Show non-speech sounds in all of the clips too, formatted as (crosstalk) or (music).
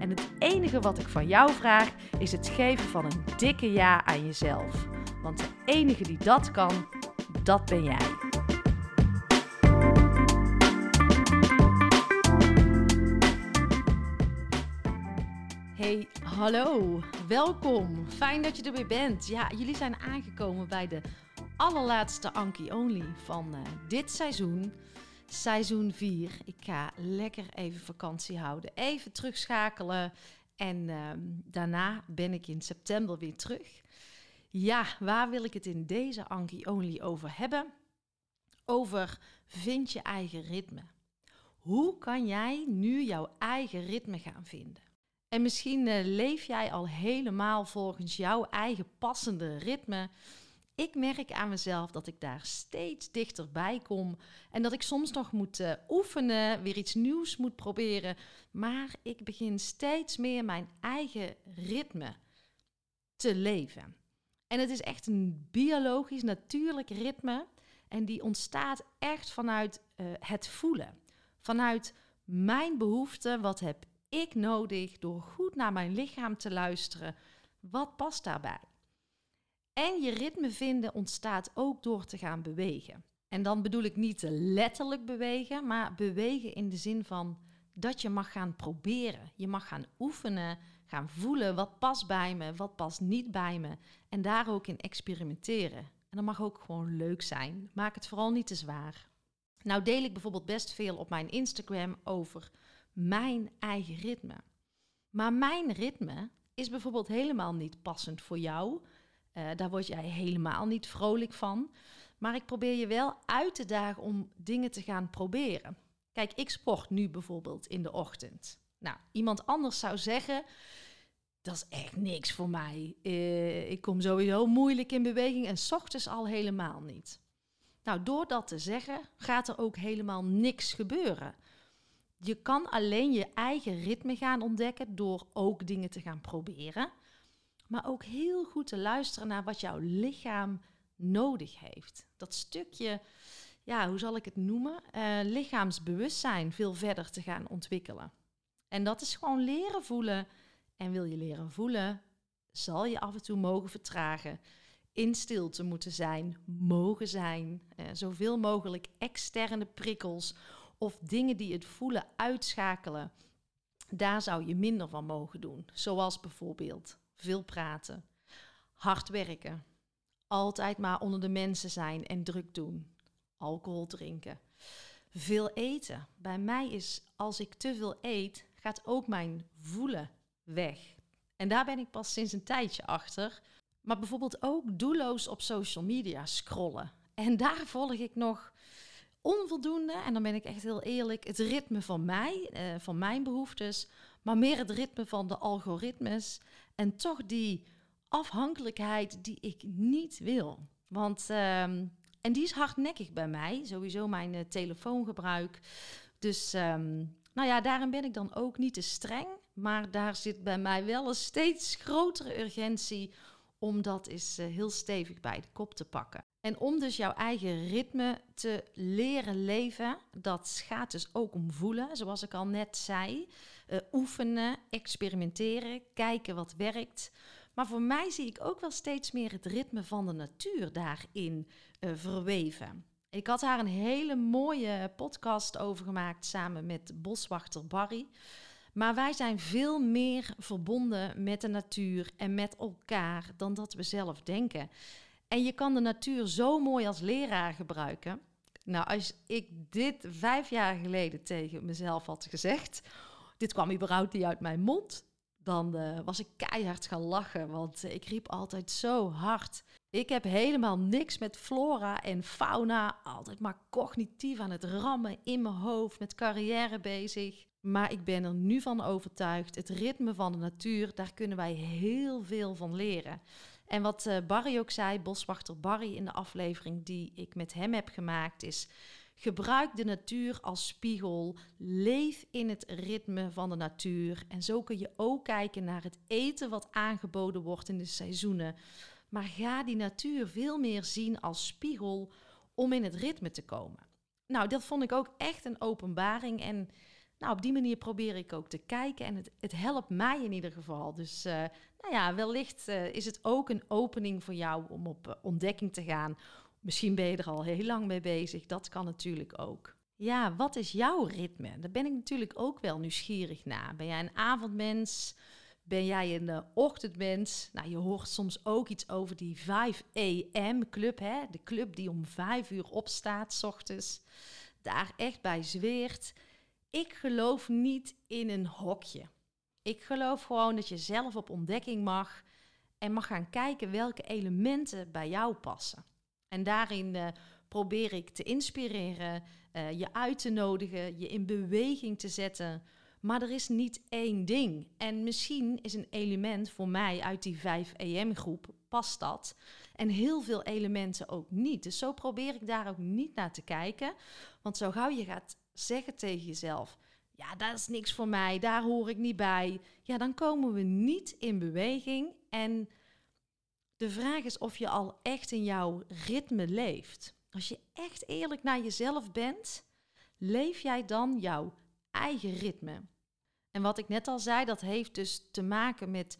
En het enige wat ik van jou vraag is het geven van een dikke ja aan jezelf. Want de enige die dat kan, dat ben jij. Hey, hallo, welkom. Fijn dat je er weer bent. Ja, jullie zijn aangekomen bij de allerlaatste Anki Only van uh, dit seizoen seizoen 4. Ik ga lekker even vakantie houden, even terugschakelen. En uh, daarna ben ik in september weer terug. Ja, waar wil ik het in deze Anki Only over hebben? Over vind je eigen ritme. Hoe kan jij nu jouw eigen ritme gaan vinden? En misschien uh, leef jij al helemaal volgens jouw eigen passende ritme ik merk aan mezelf dat ik daar steeds dichterbij kom. En dat ik soms nog moet uh, oefenen, weer iets nieuws moet proberen. Maar ik begin steeds meer mijn eigen ritme te leven. En het is echt een biologisch, natuurlijk ritme. En die ontstaat echt vanuit uh, het voelen. Vanuit mijn behoeften. Wat heb ik nodig door goed naar mijn lichaam te luisteren? Wat past daarbij? En je ritme vinden ontstaat ook door te gaan bewegen. En dan bedoel ik niet letterlijk bewegen, maar bewegen in de zin van dat je mag gaan proberen. Je mag gaan oefenen, gaan voelen wat past bij me, wat past niet bij me. En daar ook in experimenteren. En dat mag ook gewoon leuk zijn. Maak het vooral niet te zwaar. Nou deel ik bijvoorbeeld best veel op mijn Instagram over mijn eigen ritme. Maar mijn ritme is bijvoorbeeld helemaal niet passend voor jou uh, daar word jij helemaal niet vrolijk van. Maar ik probeer je wel uit te dagen om dingen te gaan proberen. Kijk, ik sport nu bijvoorbeeld in de ochtend. Nou, iemand anders zou zeggen: dat is echt niks voor mij. Uh, ik kom sowieso moeilijk in beweging en s ochtends al helemaal niet. Nou, door dat te zeggen, gaat er ook helemaal niks gebeuren. Je kan alleen je eigen ritme gaan ontdekken door ook dingen te gaan proberen maar ook heel goed te luisteren naar wat jouw lichaam nodig heeft. Dat stukje, ja, hoe zal ik het noemen? Uh, lichaamsbewustzijn veel verder te gaan ontwikkelen. En dat is gewoon leren voelen. En wil je leren voelen, zal je af en toe mogen vertragen. In stilte moeten zijn, mogen zijn. Uh, zoveel mogelijk externe prikkels of dingen die het voelen uitschakelen. Daar zou je minder van mogen doen. Zoals bijvoorbeeld veel praten, hard werken, altijd maar onder de mensen zijn en druk doen, alcohol drinken, veel eten. Bij mij is als ik te veel eet, gaat ook mijn voelen weg. En daar ben ik pas sinds een tijdje achter. Maar bijvoorbeeld ook doelloos op social media scrollen. En daar volg ik nog onvoldoende, en dan ben ik echt heel eerlijk, het ritme van mij, eh, van mijn behoeftes, maar meer het ritme van de algoritmes en toch die afhankelijkheid die ik niet wil. Want, ehm, en die is hardnekkig bij mij, sowieso mijn uh, telefoongebruik. Dus, um, nou ja, daarin ben ik dan ook niet te streng. Maar daar zit bij mij wel een steeds grotere urgentie om dat eens uh, heel stevig bij de kop te pakken. En om dus jouw eigen ritme te leren leven, dat gaat dus ook om voelen, zoals ik al net zei. Uh, oefenen, experimenteren, kijken wat werkt. Maar voor mij zie ik ook wel steeds meer het ritme van de natuur daarin uh, verweven. Ik had daar een hele mooie podcast over gemaakt samen met boswachter Barry. Maar wij zijn veel meer verbonden met de natuur en met elkaar dan dat we zelf denken. En je kan de natuur zo mooi als leraar gebruiken. Nou, als ik dit vijf jaar geleden tegen mezelf had gezegd, dit kwam überhaupt niet uit mijn mond, dan uh, was ik keihard gaan lachen. Want ik riep altijd zo hard. Ik heb helemaal niks met flora en fauna. Altijd maar cognitief aan het rammen in mijn hoofd, met carrière bezig. Maar ik ben er nu van overtuigd, het ritme van de natuur, daar kunnen wij heel veel van leren. En wat uh, Barry ook zei, boswachter Barry in de aflevering die ik met hem heb gemaakt, is gebruik de natuur als spiegel, leef in het ritme van de natuur. En zo kun je ook kijken naar het eten wat aangeboden wordt in de seizoenen. Maar ga die natuur veel meer zien als spiegel om in het ritme te komen. Nou, dat vond ik ook echt een openbaring. En nou, op die manier probeer ik ook te kijken. En het, het helpt mij in ieder geval. Dus uh, nou ja, wellicht uh, is het ook een opening voor jou om op uh, ontdekking te gaan. Misschien ben je er al heel lang mee bezig. Dat kan natuurlijk ook. Ja, wat is jouw ritme? Daar ben ik natuurlijk ook wel nieuwsgierig naar. Ben jij een avondmens? Ben jij een uh, ochtendmens? Nou, je hoort soms ook iets over die 5 AM club, hè? De club die om 5 uur opstaat, s ochtends. Daar echt bij zweert. Ik geloof niet in een hokje. Ik geloof gewoon dat je zelf op ontdekking mag en mag gaan kijken welke elementen bij jou passen. En daarin uh, probeer ik te inspireren, uh, je uit te nodigen, je in beweging te zetten. Maar er is niet één ding. En misschien is een element voor mij uit die 5 EM-groep, past dat. En heel veel elementen ook niet. Dus zo probeer ik daar ook niet naar te kijken. Want zo gauw je gaat zeggen tegen jezelf: ja, dat is niks voor mij, daar hoor ik niet bij. Ja, dan komen we niet in beweging. En de vraag is of je al echt in jouw ritme leeft. Als je echt eerlijk naar jezelf bent, leef jij dan jouw eigen ritme. En wat ik net al zei, dat heeft dus te maken met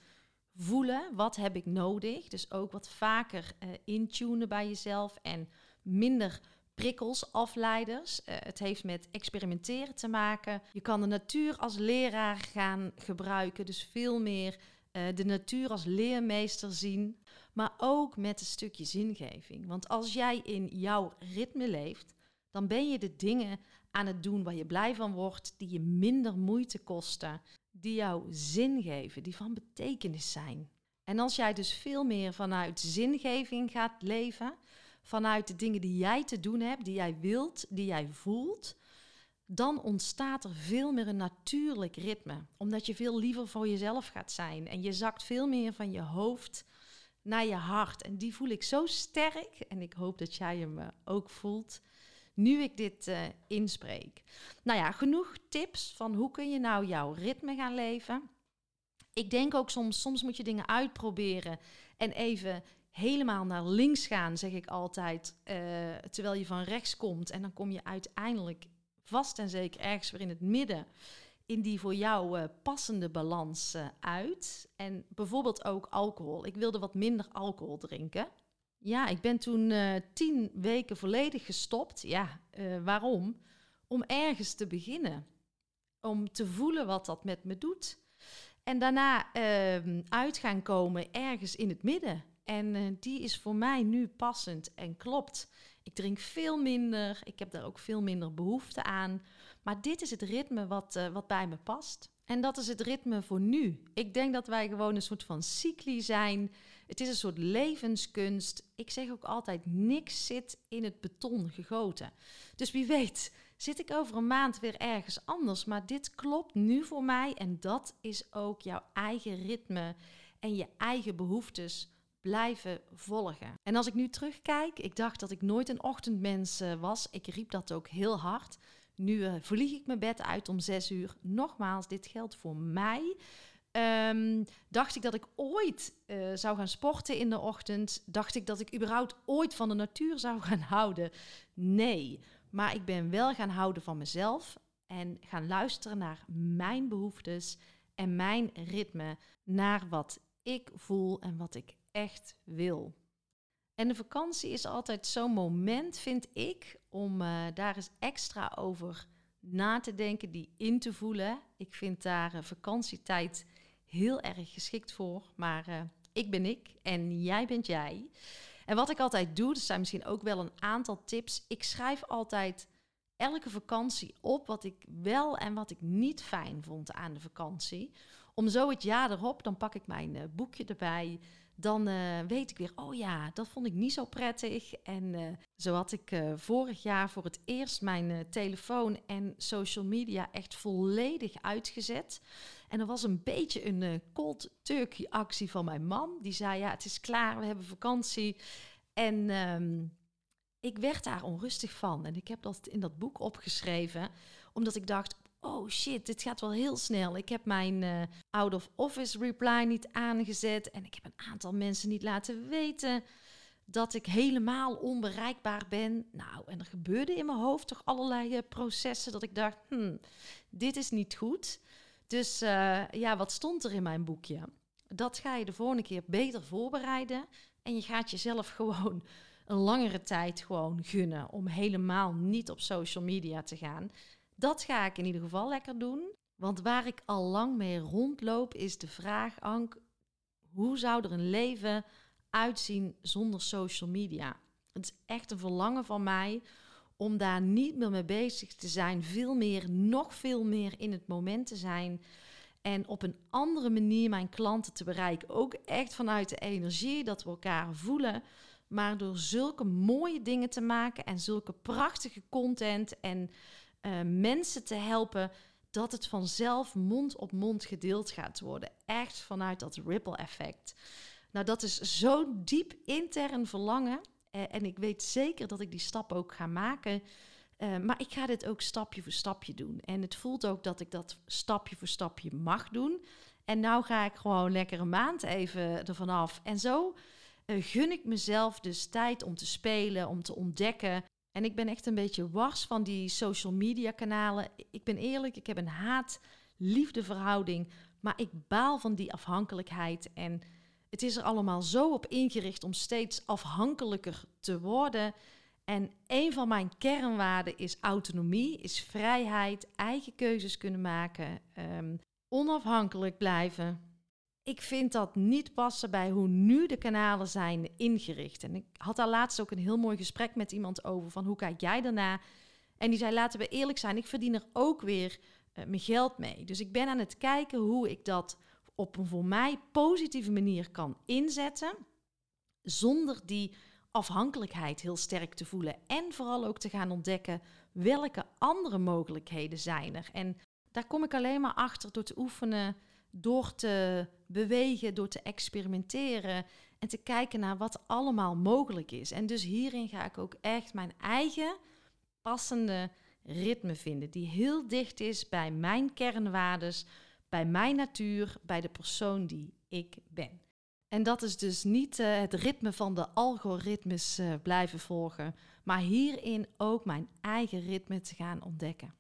voelen, wat heb ik nodig? Dus ook wat vaker uh, intunen bij jezelf en minder prikkels, afleiders. Uh, het heeft met experimenteren te maken. Je kan de natuur als leraar gaan gebruiken, dus veel meer uh, de natuur als leermeester zien, maar ook met een stukje zingeving. Want als jij in jouw ritme leeft, dan ben je de dingen aan het doen waar je blij van wordt, die je minder moeite kosten, die jou zin geven, die van betekenis zijn. En als jij dus veel meer vanuit zingeving gaat leven, vanuit de dingen die jij te doen hebt, die jij wilt, die jij voelt, dan ontstaat er veel meer een natuurlijk ritme. Omdat je veel liever voor jezelf gaat zijn. En je zakt veel meer van je hoofd naar je hart. En die voel ik zo sterk. En ik hoop dat jij hem eh, ook voelt. Nu ik dit uh, inspreek. Nou ja, genoeg tips van hoe kun je nou jouw ritme gaan leven. Ik denk ook soms, soms moet je dingen uitproberen en even helemaal naar links gaan, zeg ik altijd. Uh, terwijl je van rechts komt. En dan kom je uiteindelijk vast en zeker ergens weer in het midden. In die voor jou uh, passende balans uh, uit. En bijvoorbeeld ook alcohol. Ik wilde wat minder alcohol drinken. Ja, ik ben toen tien weken volledig gestopt. Ja, waarom? Om ergens te beginnen. Om te voelen wat dat met me doet. En daarna ehm, uit gaan komen ergens in het midden. En die is voor mij nu passend en klopt. Ik drink veel minder, ik heb daar ook veel minder behoefte aan. Maar dit is het ritme wat, uh, wat bij me past. En dat is het ritme voor nu. Ik denk dat wij gewoon een soort van cycli zijn. Het is een soort levenskunst. Ik zeg ook altijd: niks zit in het beton gegoten. Dus wie weet, zit ik over een maand weer ergens anders. Maar dit klopt nu voor mij. En dat is ook jouw eigen ritme en je eigen behoeftes blijven volgen. En als ik nu terugkijk, ik dacht dat ik nooit een ochtendmens uh, was. Ik riep dat ook heel hard. Nu uh, vlieg ik mijn bed uit om zes uur. Nogmaals, dit geldt voor mij. Um, dacht ik dat ik ooit uh, zou gaan sporten in de ochtend? Dacht ik dat ik überhaupt ooit van de natuur zou (laughs) gaan houden? Nee, maar ik ben wel gaan houden van mezelf en gaan luisteren naar mijn behoeftes en mijn ritme, naar wat ik voel en wat ik echt wil. En de vakantie is altijd zo'n moment, vind ik, om uh, daar eens extra over na te denken, die in te voelen. Ik vind daar uh, vakantietijd heel erg geschikt voor. Maar uh, ik ben ik en jij bent jij. En wat ik altijd doe, er zijn misschien ook wel een aantal tips. Ik schrijf altijd elke vakantie op wat ik wel en wat ik niet fijn vond aan de vakantie. Om zo het jaar erop, dan pak ik mijn boekje erbij. Dan uh, weet ik weer, oh ja, dat vond ik niet zo prettig. En uh, zo had ik vorig jaar voor het eerst mijn telefoon en social media echt volledig uitgezet. En er was een beetje een cold turkey actie van mijn man. Die zei, ja, het is klaar, we hebben vakantie. En um, ik werd daar onrustig van. En ik heb dat in dat boek opgeschreven, omdat ik dacht: oh shit, dit gaat wel heel snel. Ik heb mijn uh, out of office reply niet aangezet en ik heb een aantal mensen niet laten weten dat ik helemaal onbereikbaar ben. Nou, en er gebeurde in mijn hoofd toch allerlei uh, processen dat ik dacht: hmm, dit is niet goed. Dus uh, ja, wat stond er in mijn boekje? Dat ga je de volgende keer beter voorbereiden. En je gaat jezelf (laughs) gewoon een langere tijd gewoon gunnen om helemaal niet op social media te gaan. Dat ga ik in ieder geval lekker doen. Want waar ik al lang mee rondloop is de vraag, hoe zou er een leven uitzien zonder social media? Het is echt een verlangen van mij om daar niet meer mee bezig te zijn. Veel meer, nog veel meer in het moment te zijn. En op een andere manier mijn klanten te bereiken. Ook echt vanuit de energie dat we elkaar voelen. Maar door zulke mooie dingen te maken en zulke prachtige content en uh, mensen te helpen, dat het vanzelf mond op mond gedeeld gaat worden. Echt vanuit dat ripple effect. Nou, dat is zo'n diep intern verlangen. Uh, en ik weet zeker dat ik die stap ook ga maken. Uh, maar ik ga dit ook stapje voor stapje doen. En het voelt ook dat ik dat stapje voor stapje mag doen. En nou ga ik gewoon lekker een maand even ervan af. En zo gun ik mezelf dus tijd om te spelen, om te ontdekken. En ik ben echt een beetje wars van die social media kanalen. Ik ben eerlijk, ik heb een haat-liefde verhouding, maar ik baal van die afhankelijkheid. En het is er allemaal zo op ingericht om steeds afhankelijker te worden. En een van mijn kernwaarden is autonomie, is vrijheid, eigen keuzes kunnen maken, um, onafhankelijk blijven ik vind dat niet passen bij hoe nu de kanalen zijn ingericht. En ik had daar laatst ook een heel mooi gesprek met iemand over van hoe kijk jij daarna? En die zei laten we eerlijk zijn, ik verdien er ook weer uh, mijn geld mee. Dus ik ben aan het kijken hoe ik dat op een voor mij positieve manier kan inzetten zonder die afhankelijkheid heel sterk te voelen en vooral ook te gaan ontdekken welke andere mogelijkheden zijn er. En daar kom ik alleen maar achter door te oefenen door te bewegen, door te experimenteren en te kijken naar wat allemaal mogelijk is. En dus hierin ga ik ook echt mijn eigen passende ritme vinden, die heel dicht is bij mijn kernwaardes, bij mijn natuur, bij de persoon die ik ben. En dat is dus niet uh, het ritme van de algoritmes uh, blijven volgen, maar hierin ook mijn eigen ritme te gaan ontdekken.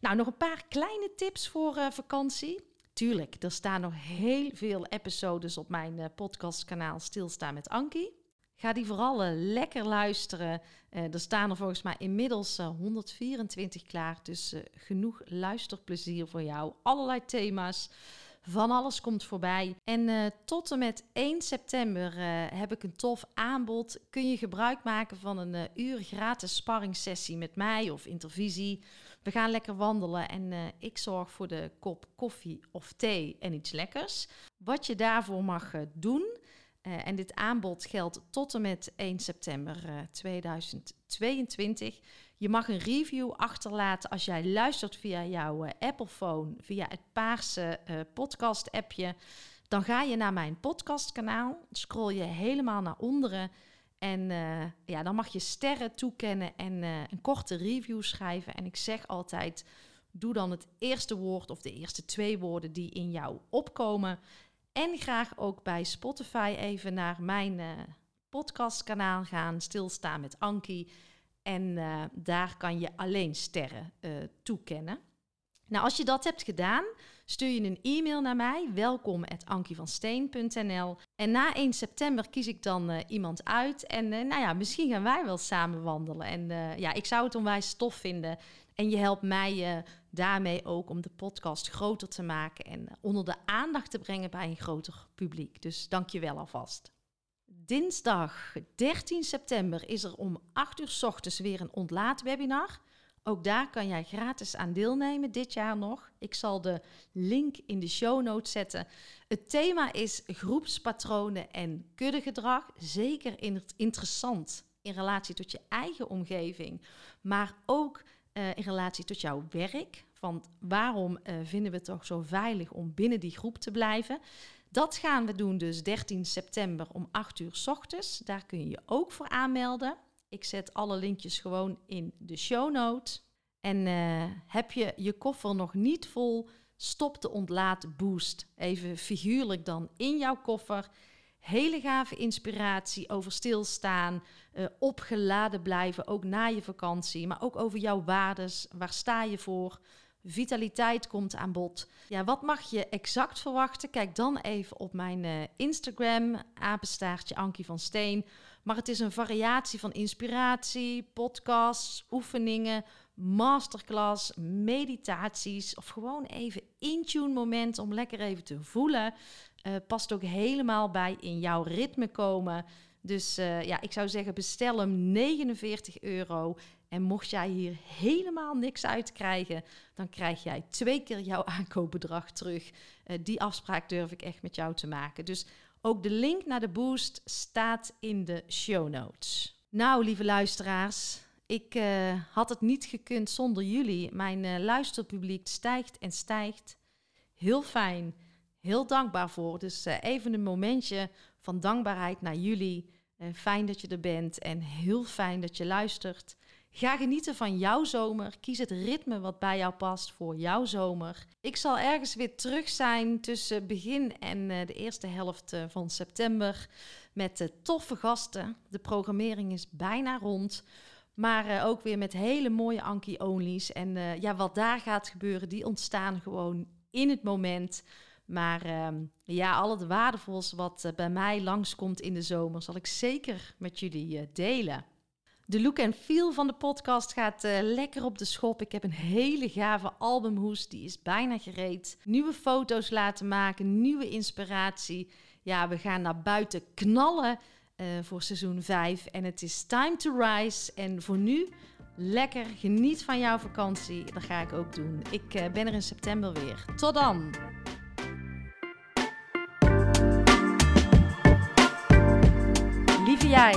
Nou, nog een paar kleine tips voor uh, vakantie. Tuurlijk, er staan nog heel veel episodes op mijn uh, podcastkanaal Stilstaan met Ankie. Ga die vooral uh, lekker luisteren. Er staan er volgens mij inmiddels 124 klaar. Dus genoeg luisterplezier voor jou. Allerlei thema's. Van alles komt voorbij. En tot en met 1 september heb ik een tof aanbod. Kun je gebruik maken van een uur gratis sparringssessie met mij of intervisie. We gaan lekker wandelen en ik zorg voor de kop koffie of thee en iets lekkers. Wat je daarvoor mag doen. en dit aanbod geldt tot en met 1 september 2022. Je mag een review achterlaten als jij luistert via jouw Apple-phone, via het paarse podcast-appje. Dan ga je naar mijn podcastkanaal, scroll je helemaal naar onderen en uh, ja, dan mag je sterren toekennen en een korte review schrijven. En ik zeg altijd, doe dan het eerste woord of de eerste twee woorden die in jou opkomen. En graag ook bij Spotify even naar mijn podcastkanaal gaan, stilstaan met Ankie. En daar kan je alleen sterren toekennen. Nou, als je dat hebt gedaan, stuur je een e-mail naar mij, welkom@ankievansteen.nl. En na 1 september kies ik dan uh, iemand uit en nou ja, misschien gaan wij wel samen wandelen. En ja, ik zou het onwijs tof vinden. En je helpt mij daarmee ook om de podcast groter te maken en onder de aandacht te brengen bij een groter publiek. Dus dank je wel alvast. Dinsdag 13 september is er om 8 uur s ochtends weer een ontlaatwebinar. Ook daar kan jij gratis aan deelnemen dit jaar nog. Ik zal de link in de show notes zetten. Het thema is groepspatronen en kuddegedrag. Zeker interessant in relatie tot je eigen omgeving, maar ook uh, in relatie tot jouw werk. Want waarom uh, vinden we het toch zo veilig om binnen die groep te blijven? Dat gaan we doen dus 13 september om 8 uur s ochtends. Daar kun je je ook voor aanmelden. Ik zet alle linkjes gewoon in de show notes. En uh, heb je je koffer nog niet vol, stop de ontlaat boost. Even figuurlijk dan in jouw koffer. Hele gave inspiratie over stilstaan, uh, opgeladen blijven, ook na je vakantie. Maar ook over jouw waardes. Waar sta je voor? Vitaliteit komt aan bod. Ja, wat mag je exact verwachten? Kijk dan even op mijn uh, Instagram, apenstaartje Ankie van Steen. Maar het is een variatie van inspiratie, podcasts, oefeningen, masterclass, meditaties of gewoon even in-tune moment om lekker even te voelen. Uh, past ook helemaal bij in jouw ritme komen. Dus uh, ja, ik zou zeggen bestel hem 49 euro. En mocht jij hier helemaal niks uit krijgen, dan krijg jij twee keer jouw aankoopbedrag terug. Uh, die afspraak durf ik echt met jou te maken. Dus ook de link naar de boost staat in de show notes. Nou, lieve luisteraars, ik uh, had het niet gekund zonder jullie. Mijn uh, luisterpubliek stijgt en stijgt. Heel fijn, heel dankbaar voor. Dus uh, even een momentje van dankbaarheid naar jullie. fijn dat je er bent en heel fijn dat je luistert. Ga genieten van jouw zomer. Kies het ritme wat bij jou past voor jouw zomer. Ik zal ergens weer terug zijn tussen begin en de eerste helft van september met toffe gasten. De programmering is bijna rond. Maar ook weer met hele mooie Anki-onlys. En uh, ja, wat daar gaat gebeuren, die ontstaan gewoon in het moment. Maar uh, ja, al het waardevols wat bij mij langskomt in de zomer, zal ik zeker met jullie delen. De look en feel van de podcast gaat lekker op de schop. Ik heb een hele gave albumhoes, die is bijna gereed. Nieuwe foto's laten maken, nieuwe inspiratie. Ja, we gaan naar buiten knallen. Uh, voor seizoen 5. En het is time to rise. En voor nu, lekker geniet van jouw vakantie. Dat ga ik ook doen. Ik uh, ben er in september weer. Tot dan! Lieve jij,